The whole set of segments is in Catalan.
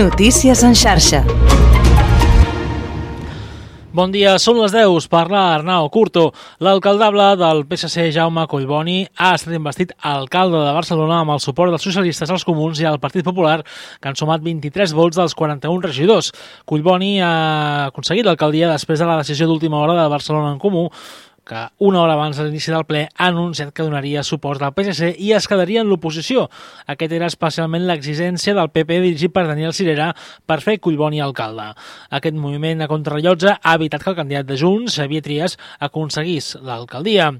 Notícies en xarxa. Bon dia, són les 10, parla Arnau Curto. L'alcaldable del PSC, Jaume Collboni, ha estat investit alcalde de Barcelona amb el suport dels socialistes, els comuns i el Partit Popular, que han sumat 23 vots dels 41 regidors. Collboni ha aconseguit l'alcaldia després de la decisió d'última hora de Barcelona en Comú, que una hora abans de l'inici del ple ha anunciat que donaria suport al PSC i es quedaria en l'oposició. Aquest era especialment l'exigència del PP dirigit per Daniel Cirera per fer Collboni alcalde. Aquest moviment a contrarrellotge ha evitat que el candidat de Junts, Xavier Trias, aconseguís l'alcaldia.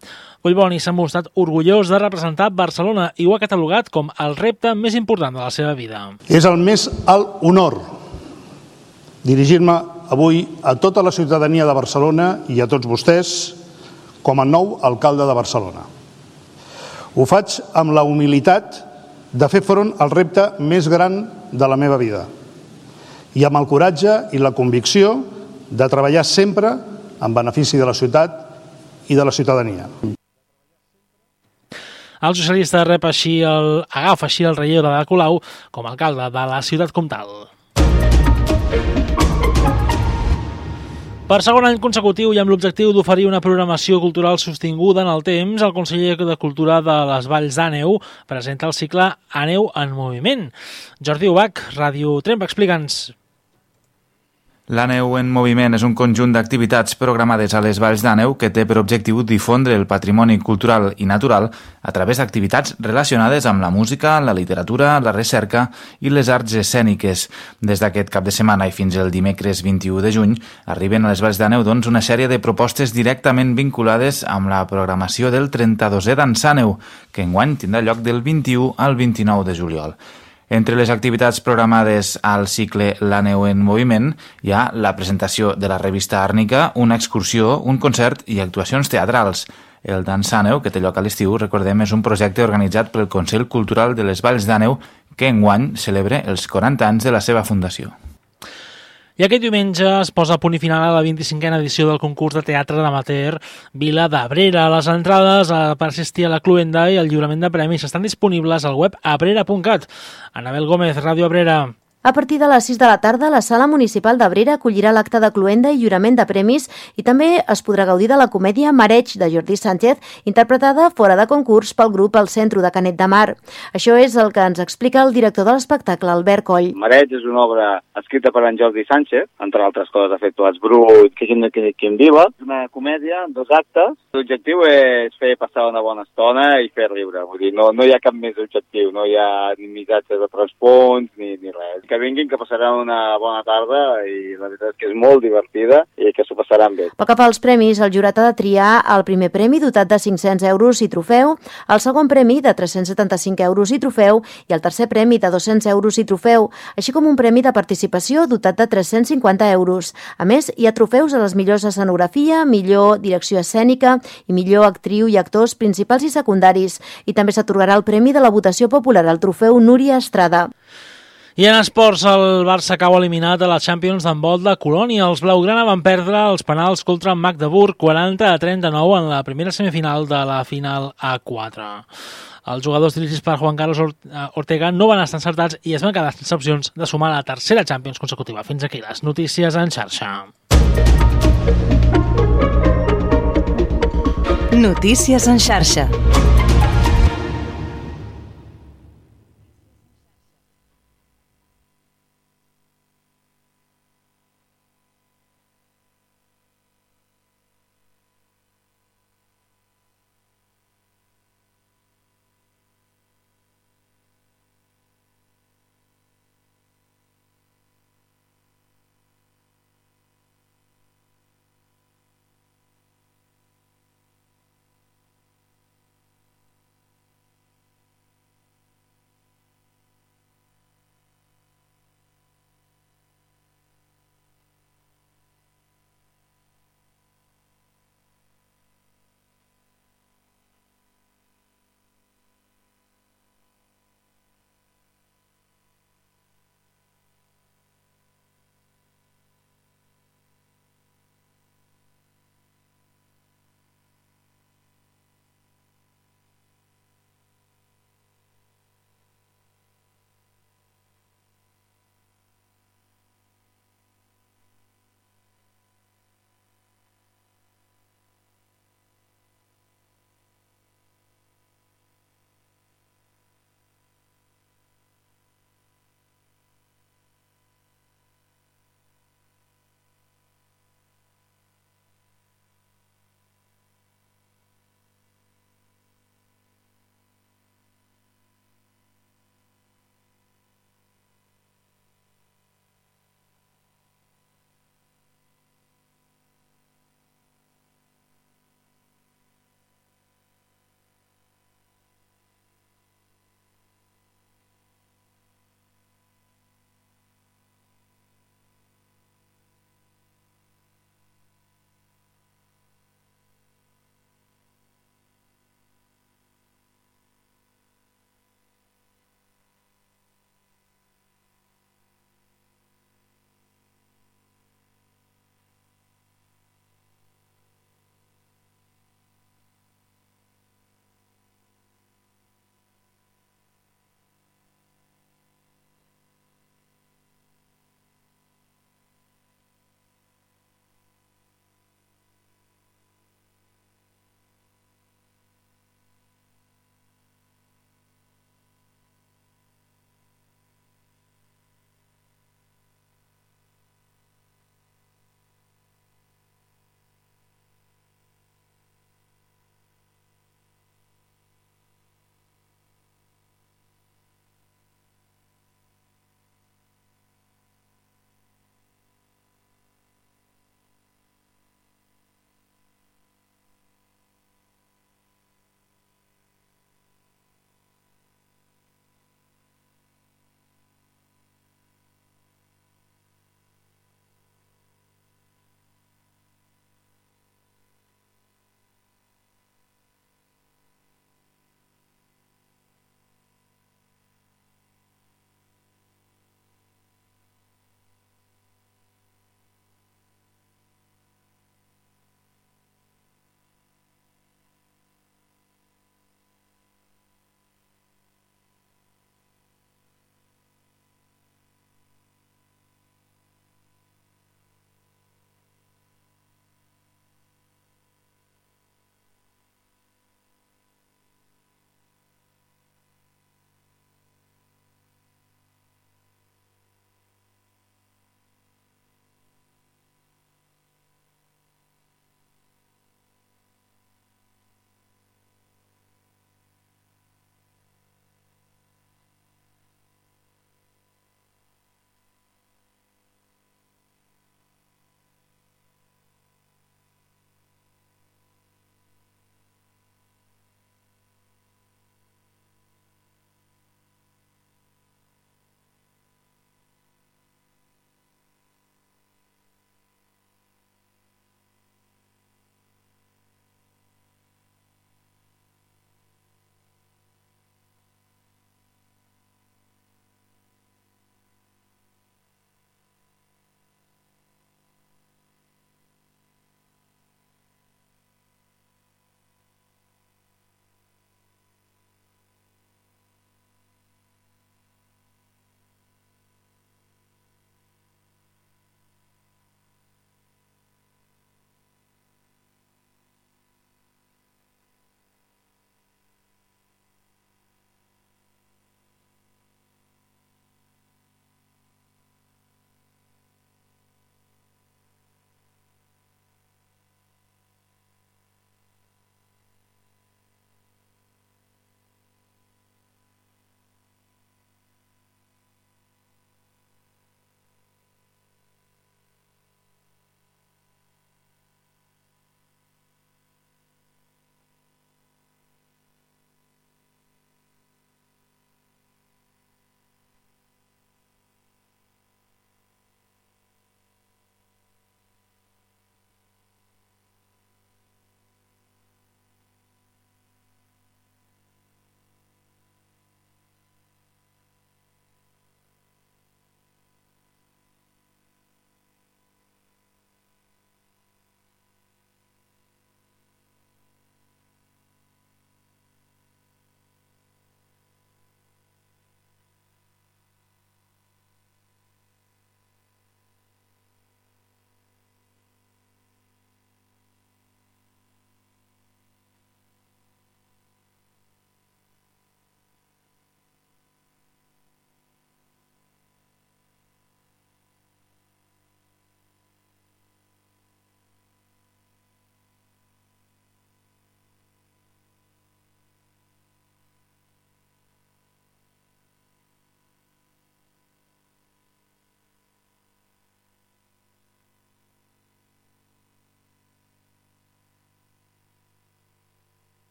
Collboni s'ha mostrat orgullós de representar Barcelona i ho ha catalogat com el repte més important de la seva vida. És el més alt honor dirigir-me avui a tota la ciutadania de Barcelona i a tots vostès com a nou alcalde de Barcelona. Ho faig amb la humilitat de fer front al repte més gran de la meva vida i amb el coratge i la convicció de treballar sempre en benefici de la ciutat i de la ciutadania. El socialista rep així el, agafa així el relleu de Colau com a alcalde de la ciutat comtal. Per segon any consecutiu i amb l'objectiu d'oferir una programació cultural sostinguda en el temps, el conseller de Cultura de les Valls d'Àneu presenta el cicle Àneu en moviment. Jordi Ubach, Ràdio Tremp, explica'ns. La neu en moviment és un conjunt d'activitats programades a les Valls d'Àneu que té per objectiu difondre el patrimoni cultural i natural a través d'activitats relacionades amb la música, la literatura, la recerca i les arts escèniques. Des d'aquest cap de setmana i fins el dimecres 21 de juny arriben a les Valls d'Àneu doncs, una sèrie de propostes directament vinculades amb la programació del 32è d'Ansàneu, que enguany tindrà lloc del 21 al 29 de juliol. Entre les activitats programades al cicle La neu en moviment hi ha la presentació de la revista Àrnica, una excursió, un concert i actuacions teatrals. El Dansàneu, que té lloc a l'estiu, recordem, és un projecte organitzat pel Consell Cultural de les Valls d'Àneu que enguany celebra els 40 anys de la seva fundació. I aquest diumenge es posa a punt i final a la 25a edició del concurs de teatre d'amateur Vila d'Abrera. Les entrades per assistir a la cluenda i el lliurament de premis estan disponibles al web abrera.cat. Anabel Gómez, Ràdio Abrera. A partir de les 6 de la tarda, la Sala Municipal d'Abrera acollirà l'acte de cluenda i lliurament de premis i també es podrà gaudir de la comèdia Mareig de Jordi Sánchez, interpretada fora de concurs pel grup El Centro de Canet de Mar. Això és el que ens explica el director de l'espectacle, Albert Coll. Mareig és una obra escrita per en Jordi Sánchez, entre altres coses ha fet Toats Brut, que que, que en viva. Una comèdia, dos actes. L'objectiu és fer passar una bona estona i fer riure. Vull dir, no, no hi ha cap més objectiu, no hi ha ni missatges de transpons ni, ni res que vinguin, que passaran una bona tarda i la veritat és que és molt divertida i que s'ho passaran bé. Pel que fa als premis, el jurat ha de triar el primer premi dotat de 500 euros i trofeu, el segon premi de 375 euros i trofeu i el tercer premi de 200 euros i trofeu, així com un premi de participació dotat de 350 euros. A més, hi ha trofeus a les millors escenografia, millor direcció escènica i millor actriu i actors principals i secundaris. I també s'atorgarà el premi de la votació popular, el trofeu Núria Estrada. I en esports, el Barça cau eliminat a la Champions d'handbol de Colònia. Els blaugrana van perdre els penals contra Magdeburg 40 a 39 en la primera semifinal de la final A4. Els jugadors dirigits per Juan Carlos Ortega no van estar encertats i es van quedar sense opcions de sumar la tercera Champions consecutiva. Fins aquí les notícies en xarxa. Notícies en xarxa.